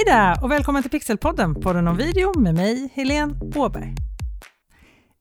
Hej där och välkommen till Pixelpodden, podden om video med mig, Helene Åberg.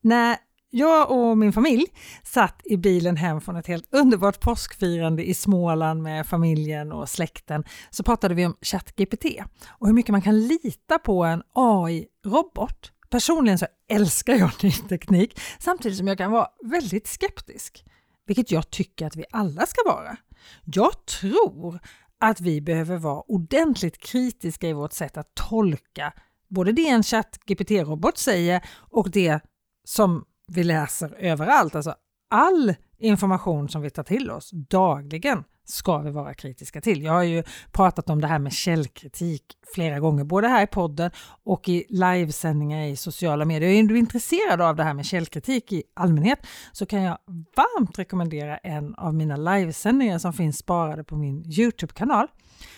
När jag och min familj satt i bilen hem från ett helt underbart påskfirande i Småland med familjen och släkten så pratade vi om ChatGPT och hur mycket man kan lita på en AI-robot. Personligen så älskar jag ny teknik samtidigt som jag kan vara väldigt skeptisk, vilket jag tycker att vi alla ska vara. Jag tror att vi behöver vara ordentligt kritiska i vårt sätt att tolka både det en chatt-GPT-robot säger och det som vi läser överallt. Alltså all information som vi tar till oss dagligen ska vi vara kritiska till. Jag har ju pratat om det här med källkritik flera gånger, både här i podden och i livesändningar i sociala medier. Är du intresserad av det här med källkritik i allmänhet så kan jag varmt rekommendera en av mina livesändningar som finns sparade på min Youtube-kanal.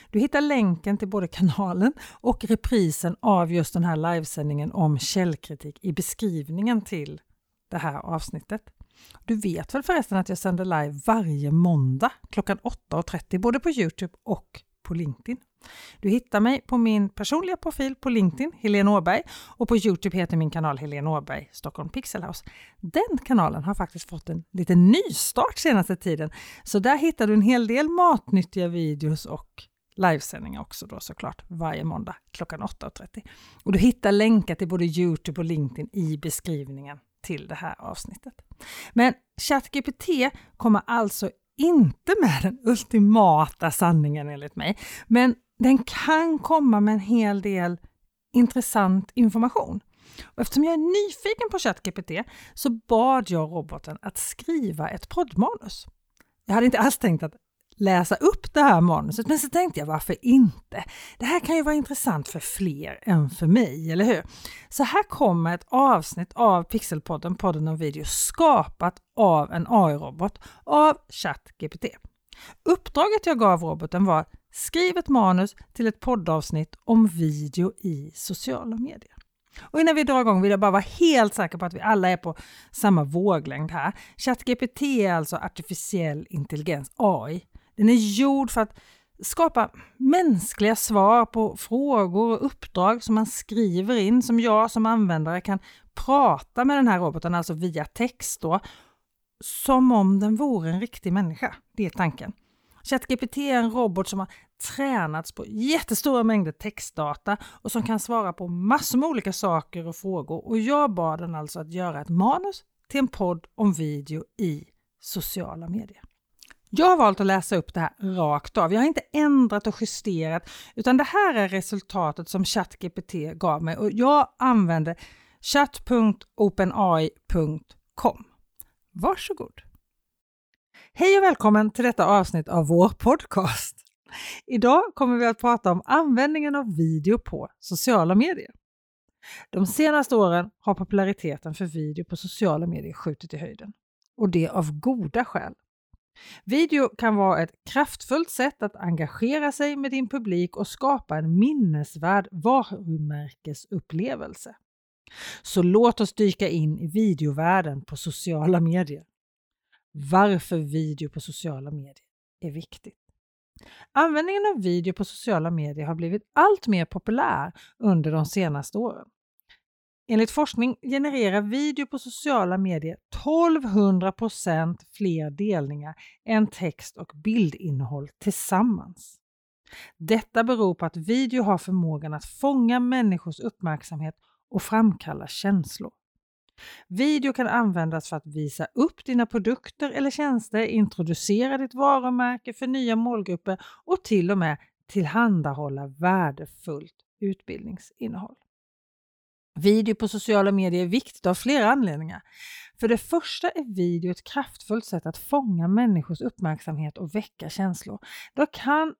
Du hittar länken till både kanalen och reprisen av just den här livesändningen om källkritik i beskrivningen till det här avsnittet. Du vet väl förresten att jag sänder live varje måndag klockan 8.30 både på Youtube och på LinkedIn. Du hittar mig på min personliga profil på LinkedIn, Helene Åberg, och på Youtube heter min kanal Helene Åberg, Stockholm Pixelhouse. Den kanalen har faktiskt fått en liten nystart senaste tiden, så där hittar du en hel del matnyttiga videos och livesändningar också då såklart varje måndag klockan 8.30. Och du hittar länkar till både Youtube och LinkedIn i beskrivningen till det här avsnittet. Men ChatGPT kommer alltså inte med den ultimata sanningen enligt mig, men den kan komma med en hel del intressant information. Och eftersom jag är nyfiken på ChatGPT så bad jag roboten att skriva ett poddmanus. Jag hade inte alls tänkt att läsa upp det här manuset. Men så tänkte jag varför inte? Det här kan ju vara intressant för fler än för mig, eller hur? Så här kommer ett avsnitt av Pixelpodden, podden om video, skapat av en AI-robot av ChatGPT. Uppdraget jag gav roboten var skriv ett manus till ett poddavsnitt om video i sociala medier. Och innan vi drar igång vill jag bara vara helt säker på att vi alla är på samma våglängd här. ChatGPT är alltså artificiell intelligens, AI, den är gjord för att skapa mänskliga svar på frågor och uppdrag som man skriver in, som jag som användare kan prata med den här roboten, alltså via text då, som om den vore en riktig människa. Det är tanken. ChatGPT är en robot som har tränats på jättestora mängder textdata och som kan svara på massor med olika saker och frågor och jag bad den alltså att göra ett manus till en podd om video i sociala medier. Jag har valt att läsa upp det här rakt av. Jag har inte ändrat och justerat utan det här är resultatet som ChatGPT gav mig och jag använder chat.openai.com. Varsågod! Hej och välkommen till detta avsnitt av vår podcast. Idag kommer vi att prata om användningen av video på sociala medier. De senaste åren har populariteten för video på sociala medier skjutit i höjden och det av goda skäl. Video kan vara ett kraftfullt sätt att engagera sig med din publik och skapa en minnesvärd varumärkesupplevelse. Så låt oss dyka in i videovärlden på sociala medier. Varför video på sociala medier är viktigt. Användningen av video på sociala medier har blivit allt mer populär under de senaste åren. Enligt forskning genererar video på sociala medier 1200% fler delningar än text och bildinnehåll tillsammans. Detta beror på att video har förmågan att fånga människors uppmärksamhet och framkalla känslor. Video kan användas för att visa upp dina produkter eller tjänster, introducera ditt varumärke för nya målgrupper och till och med tillhandahålla värdefullt utbildningsinnehåll. Video på sociala medier är viktigt av flera anledningar. För det första är video ett kraftfullt sätt att fånga människors uppmärksamhet och väcka känslor. Det kan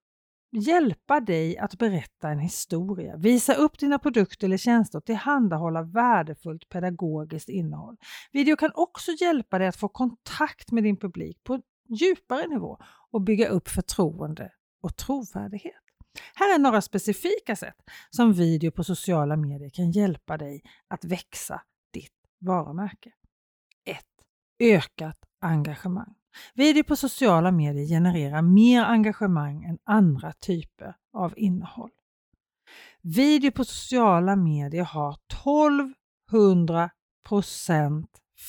hjälpa dig att berätta en historia, visa upp dina produkter eller tjänster och tillhandahålla värdefullt pedagogiskt innehåll. Video kan också hjälpa dig att få kontakt med din publik på djupare nivå och bygga upp förtroende och trovärdighet. Här är några specifika sätt som video på sociala medier kan hjälpa dig att växa ditt varumärke. 1. Ökat engagemang. Video på sociala medier genererar mer engagemang än andra typer av innehåll. Video på sociala medier har 1200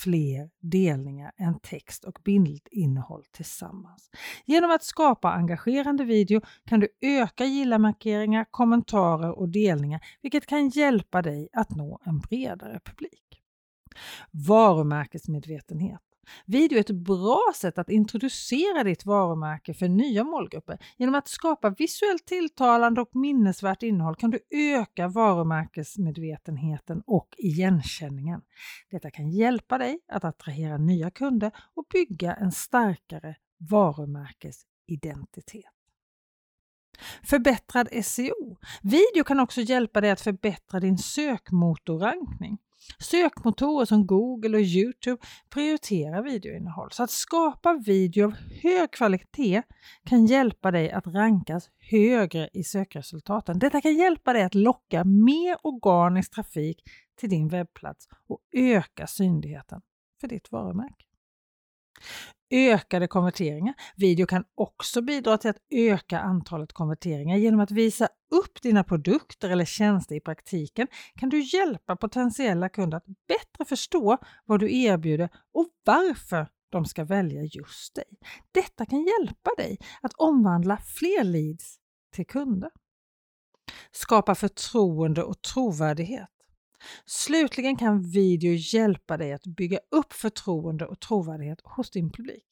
fler delningar än text och bildinnehåll tillsammans. Genom att skapa engagerande video kan du öka gilla-markeringar, kommentarer och delningar vilket kan hjälpa dig att nå en bredare publik. Varumärkesmedvetenhet. Video är ett bra sätt att introducera ditt varumärke för nya målgrupper. Genom att skapa visuellt tilltalande och minnesvärt innehåll kan du öka varumärkesmedvetenheten och igenkänningen. Detta kan hjälpa dig att attrahera nya kunder och bygga en starkare varumärkesidentitet. Förbättrad SEO. Video kan också hjälpa dig att förbättra din sökmotorrankning. Sökmotorer som Google och Youtube prioriterar videoinnehåll. Så att skapa video av hög kvalitet kan hjälpa dig att rankas högre i sökresultaten. Detta kan hjälpa dig att locka mer organisk trafik till din webbplats och öka synligheten för ditt varumärke ökade konverteringar. Video kan också bidra till att öka antalet konverteringar. Genom att visa upp dina produkter eller tjänster i praktiken kan du hjälpa potentiella kunder att bättre förstå vad du erbjuder och varför de ska välja just dig. Detta kan hjälpa dig att omvandla fler leads till kunder. Skapa förtroende och trovärdighet. Slutligen kan video hjälpa dig att bygga upp förtroende och trovärdighet hos din publik.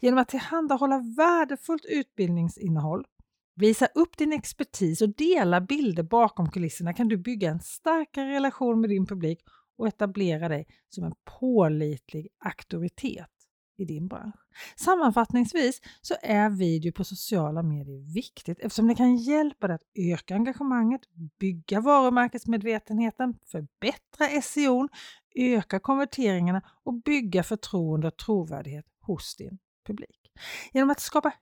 Genom att tillhandahålla värdefullt utbildningsinnehåll, visa upp din expertis och dela bilder bakom kulisserna kan du bygga en starkare relation med din publik och etablera dig som en pålitlig auktoritet i din bransch. Sammanfattningsvis så är video på sociala medier viktigt eftersom det kan hjälpa dig att öka engagemanget, bygga varumärkesmedvetenheten, förbättra SEO, öka konverteringarna och bygga förtroende och trovärdighet hos din publik. Genom att skapa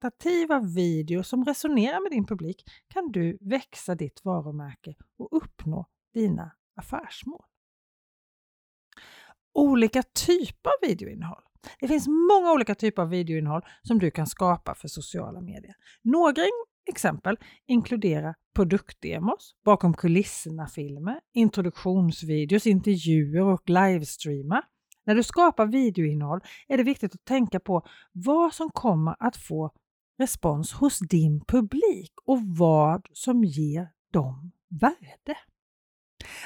kvalitativa videor som resonerar med din publik kan du växa ditt varumärke och uppnå dina affärsmål olika typer av videoinnehåll. Det finns många olika typer av videoinnehåll som du kan skapa för sociala medier. Några exempel inkluderar produktdemos, bakom kulisserna-filmer, introduktionsvideos, intervjuer och livestreamar. När du skapar videoinnehåll är det viktigt att tänka på vad som kommer att få respons hos din publik och vad som ger dem värde.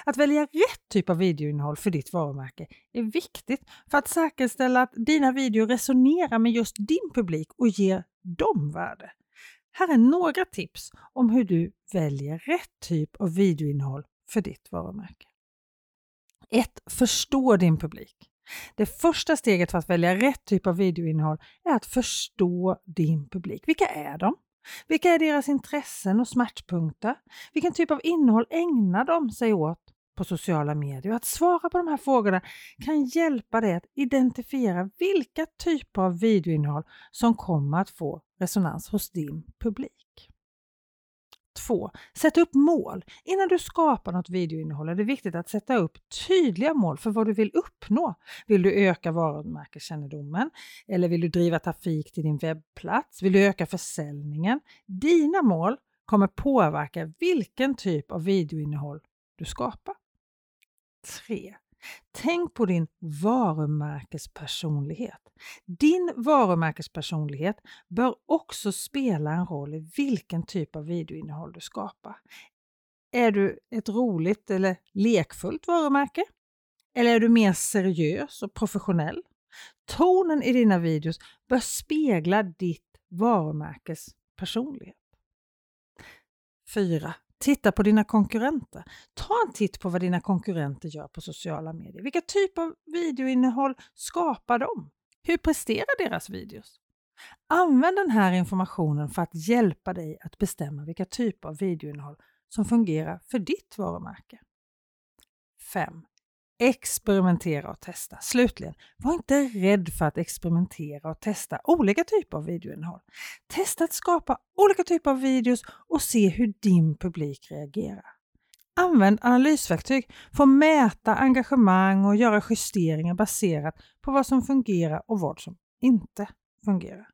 Att välja rätt typ av videoinnehåll för ditt varumärke är viktigt för att säkerställa att dina videor resonerar med just din publik och ger dem värde. Här är några tips om hur du väljer rätt typ av videoinnehåll för ditt varumärke. 1. Förstå din publik. Det första steget för att välja rätt typ av videoinnehåll är att förstå din publik. Vilka är de? Vilka är deras intressen och smärtpunkter? Vilken typ av innehåll ägnar de sig åt på sociala medier? Att svara på de här frågorna kan hjälpa dig att identifiera vilka typer av videoinnehåll som kommer att få resonans hos din publik. 2. Sätt upp mål. Innan du skapar något videoinnehåll är det viktigt att sätta upp tydliga mål för vad du vill uppnå. Vill du öka varumärkeskännedomen? Eller vill du driva trafik till din webbplats? Vill du öka försäljningen? Dina mål kommer påverka vilken typ av videoinnehåll du skapar. 3. Tänk på din varumärkespersonlighet. Din varumärkespersonlighet bör också spela en roll i vilken typ av videoinnehåll du skapar. Är du ett roligt eller lekfullt varumärke? Eller är du mer seriös och professionell? Tonen i dina videos bör spegla ditt varumärkes personlighet. 4. Titta på dina konkurrenter. Ta en titt på vad dina konkurrenter gör på sociala medier. Vilka typer av videoinnehåll skapar de? Hur presterar deras videos? Använd den här informationen för att hjälpa dig att bestämma vilka typer av videoinnehåll som fungerar för ditt varumärke. 5. Experimentera och testa. Slutligen, var inte rädd för att experimentera och testa olika typer av videoinnehåll. Testa att skapa olika typer av videos och se hur din publik reagerar. Använd analysverktyg för att mäta engagemang och göra justeringar baserat på vad som fungerar och vad som inte fungerar.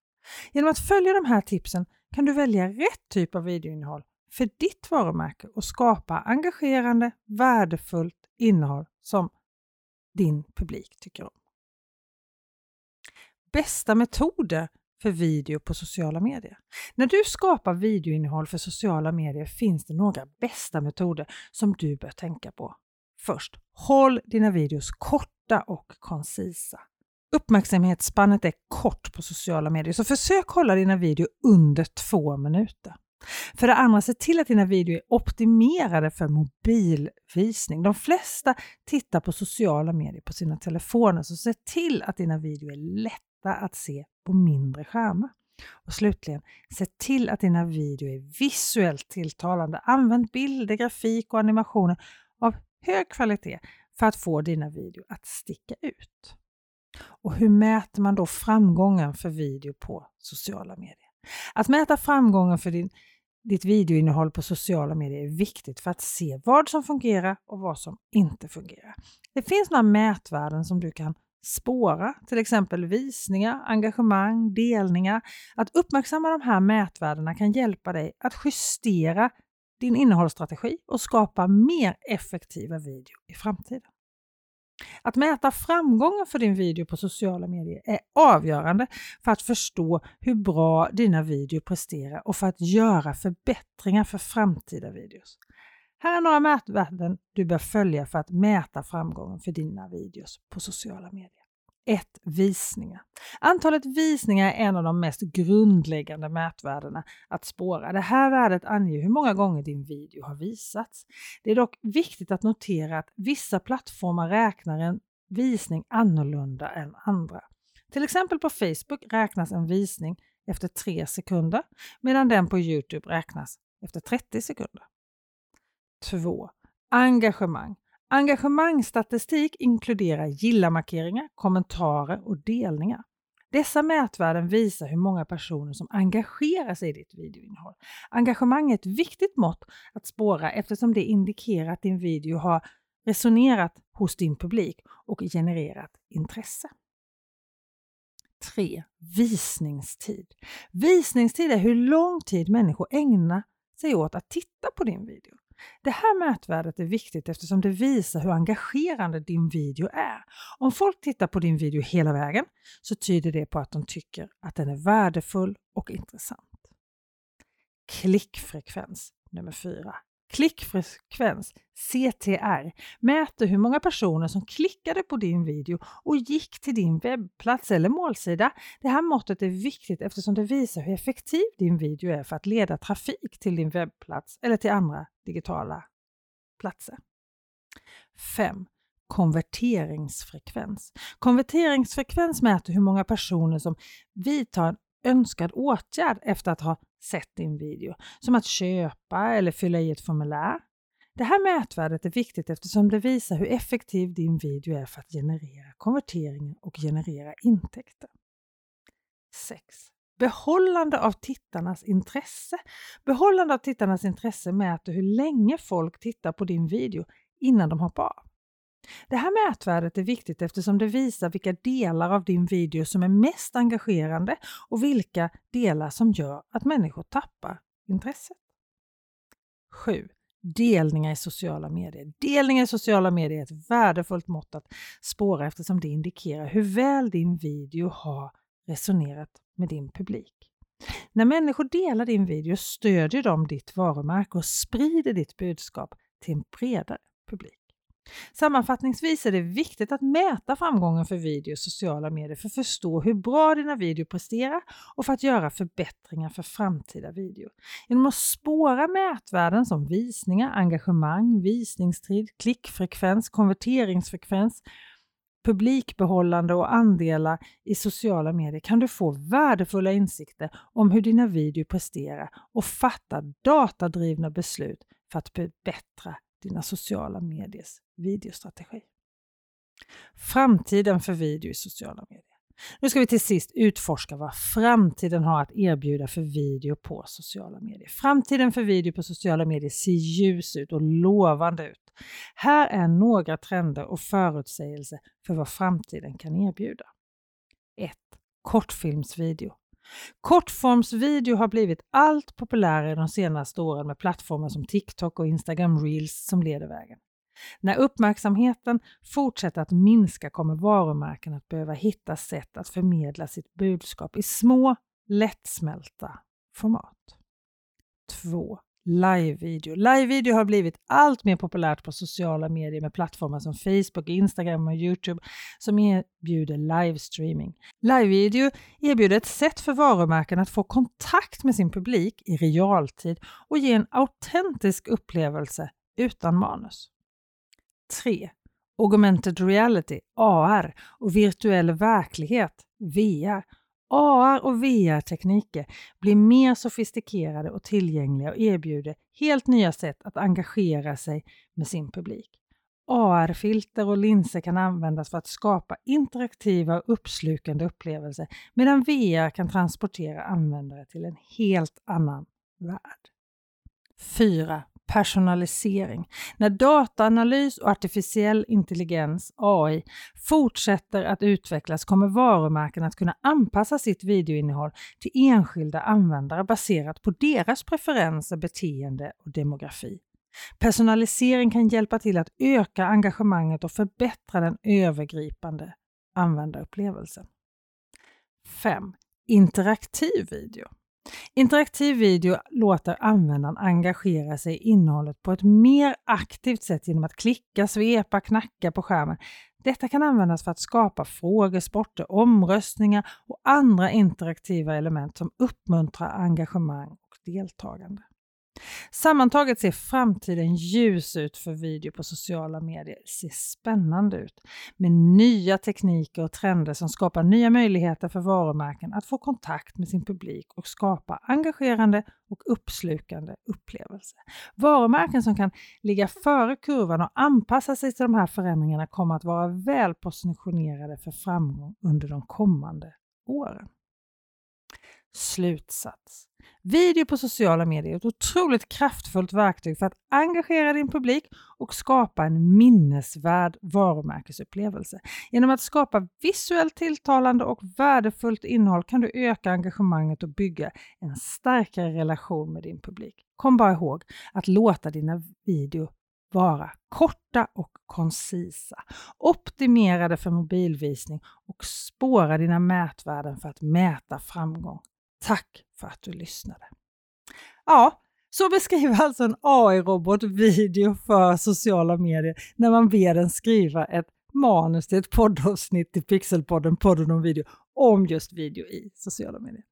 Genom att följa de här tipsen kan du välja rätt typ av videoinnehåll för ditt varumärke och skapa engagerande, värdefullt innehåll som din publik tycker om. Bästa metoder för video på sociala medier. När du skapar videoinnehåll för sociala medier finns det några bästa metoder som du bör tänka på. Först, håll dina videos korta och koncisa. Uppmärksamhetsspannet är kort på sociala medier så försök hålla dina videor under två minuter. För det andra, se till att dina videor är optimerade för mobilvisning. De flesta tittar på sociala medier på sina telefoner, så se till att dina videor är lätta att se på mindre skärmar. Och slutligen, se till att dina videor är visuellt tilltalande. Använd bilder, grafik och animationer av hög kvalitet för att få dina videor att sticka ut. Och hur mäter man då framgången för video på sociala medier? Att mäta framgången för din, ditt videoinnehåll på sociala medier är viktigt för att se vad som fungerar och vad som inte fungerar. Det finns några mätvärden som du kan spåra, till exempel visningar, engagemang, delningar. Att uppmärksamma de här mätvärdena kan hjälpa dig att justera din innehållsstrategi och skapa mer effektiva video i framtiden. Att mäta framgången för din video på sociala medier är avgörande för att förstå hur bra dina videor presterar och för att göra förbättringar för framtida videos. Här är några mätvärden du bör följa för att mäta framgången för dina videos på sociala medier. 1. Visningar. Antalet visningar är en av de mest grundläggande mätvärdena att spåra. Det här värdet anger hur många gånger din video har visats. Det är dock viktigt att notera att vissa plattformar räknar en visning annorlunda än andra. Till exempel på Facebook räknas en visning efter 3 sekunder medan den på Youtube räknas efter 30 sekunder. 2. Engagemang. Engagemangsstatistik inkluderar gilla-markeringar, kommentarer och delningar. Dessa mätvärden visar hur många personer som engagerar sig i ditt videoinnehåll. Engagemang är ett viktigt mått att spåra eftersom det indikerar att din video har resonerat hos din publik och genererat intresse. 3. Visningstid. Visningstid är hur lång tid människor ägnar sig åt att titta på din video. Det här mätvärdet är viktigt eftersom det visar hur engagerande din video är. Om folk tittar på din video hela vägen så tyder det på att de tycker att den är värdefull och intressant. Klickfrekvens nummer 4. Klickfrekvens, CTR, mäter hur många personer som klickade på din video och gick till din webbplats eller målsida. Det här måttet är viktigt eftersom det visar hur effektiv din video är för att leda trafik till din webbplats eller till andra digitala platser. 5. Konverteringsfrekvens. Konverteringsfrekvens mäter hur många personer som vidtar en önskad åtgärd efter att ha sett din video, som att köpa eller fylla i ett formulär. Det här mätvärdet är viktigt eftersom det visar hur effektiv din video är för att generera konverteringar och generera intäkter. 6. Behållande av tittarnas intresse. Behållande av tittarnas intresse mäter hur länge folk tittar på din video innan de hoppar av. Det här mätvärdet är viktigt eftersom det visar vilka delar av din video som är mest engagerande och vilka delar som gör att människor tappar intresset. 7. Delningar i sociala medier. Delningar i sociala medier är ett värdefullt mått att spåra eftersom det indikerar hur väl din video har resonerat med din publik. När människor delar din video stödjer de ditt varumärke och sprider ditt budskap till en bredare publik. Sammanfattningsvis är det viktigt att mäta framgången för video och sociala medier för att förstå hur bra dina videor presterar och för att göra förbättringar för framtida videor. Genom att spåra mätvärden som visningar, engagemang, visningstid, klickfrekvens, konverteringsfrekvens, publikbehållande och andelar i sociala medier kan du få värdefulla insikter om hur dina videor presterar och fatta datadrivna beslut för att förbättra dina sociala mediers videostrategi. Framtiden för video i sociala medier. Nu ska vi till sist utforska vad framtiden har att erbjuda för video på sociala medier. Framtiden för video på sociala medier ser ljus ut och lovande ut. Här är några trender och förutsägelser för vad framtiden kan erbjuda. 1. Kortfilmsvideo. Kortformsvideo har blivit allt populärare de senaste åren med plattformar som TikTok och Instagram Reels som leder vägen. När uppmärksamheten fortsätter att minska kommer varumärken att behöva hitta sätt att förmedla sitt budskap i små, lättsmälta format. 2. Live-video. Live-video har blivit allt mer populärt på sociala medier med plattformar som Facebook, Instagram och Youtube som erbjuder livestreaming. Live-video erbjuder ett sätt för varumärken att få kontakt med sin publik i realtid och ge en autentisk upplevelse utan manus. 3. Augmented reality, AR och virtuell verklighet, VR AR och VR-tekniker blir mer sofistikerade och tillgängliga och erbjuder helt nya sätt att engagera sig med sin publik. AR-filter och linser kan användas för att skapa interaktiva och uppslukande upplevelser medan VR kan transportera användare till en helt annan värld. 4 personalisering. När dataanalys och artificiell intelligens, AI, fortsätter att utvecklas kommer varumärken att kunna anpassa sitt videoinnehåll till enskilda användare baserat på deras preferenser, beteende och demografi. Personalisering kan hjälpa till att öka engagemanget och förbättra den övergripande användarupplevelsen. 5. Interaktiv video. Interaktiv video låter användaren engagera sig i innehållet på ett mer aktivt sätt genom att klicka, svepa, knacka på skärmen. Detta kan användas för att skapa frågor, sporter, omröstningar och andra interaktiva element som uppmuntrar engagemang och deltagande. Sammantaget ser framtiden ljus ut för video på sociala medier. Det ser spännande ut med nya tekniker och trender som skapar nya möjligheter för varumärken att få kontakt med sin publik och skapa engagerande och uppslukande upplevelser. Varumärken som kan ligga före kurvan och anpassa sig till de här förändringarna kommer att vara väl positionerade för framgång under de kommande åren. Slutsats. Video på sociala medier är ett otroligt kraftfullt verktyg för att engagera din publik och skapa en minnesvärd varumärkesupplevelse. Genom att skapa visuellt tilltalande och värdefullt innehåll kan du öka engagemanget och bygga en starkare relation med din publik. Kom bara ihåg att låta dina videor vara korta och koncisa, optimerade för mobilvisning och spåra dina mätvärden för att mäta framgång. Tack för att du lyssnade. Ja, så beskriver alltså en AI-robot video för sociala medier när man ber den skriva ett manus till ett poddavsnitt i Pixelpodden, podden om video, om just video i sociala medier.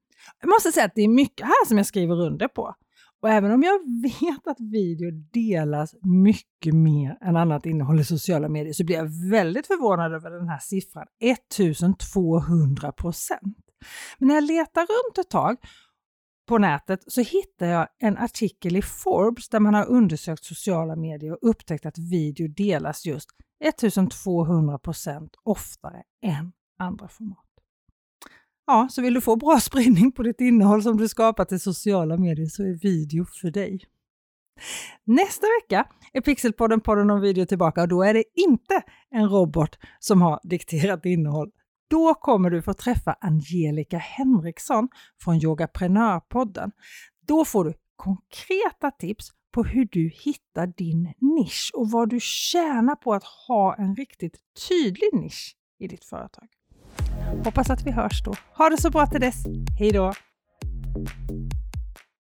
Jag måste säga att det är mycket här som jag skriver under på. Och även om jag vet att video delas mycket mer än annat innehåll i sociala medier så blir jag väldigt förvånad över den här siffran, 1200 procent. Men när jag letar runt ett tag på nätet så hittar jag en artikel i Forbes där man har undersökt sociala medier och upptäckt att video delas just 1200% oftare än andra format. Ja, så vill du få bra spridning på ditt innehåll som du skapat i sociala medier så är video för dig. Nästa vecka är Pixelpodden podden om video tillbaka och då är det inte en robot som har dikterat innehåll då kommer du få träffa Angelica Henriksson från Yogaprenörpodden. Då får du konkreta tips på hur du hittar din nisch och vad du tjänar på att ha en riktigt tydlig nisch i ditt företag. Hoppas att vi hörs då. Ha det så bra till dess. Hej då!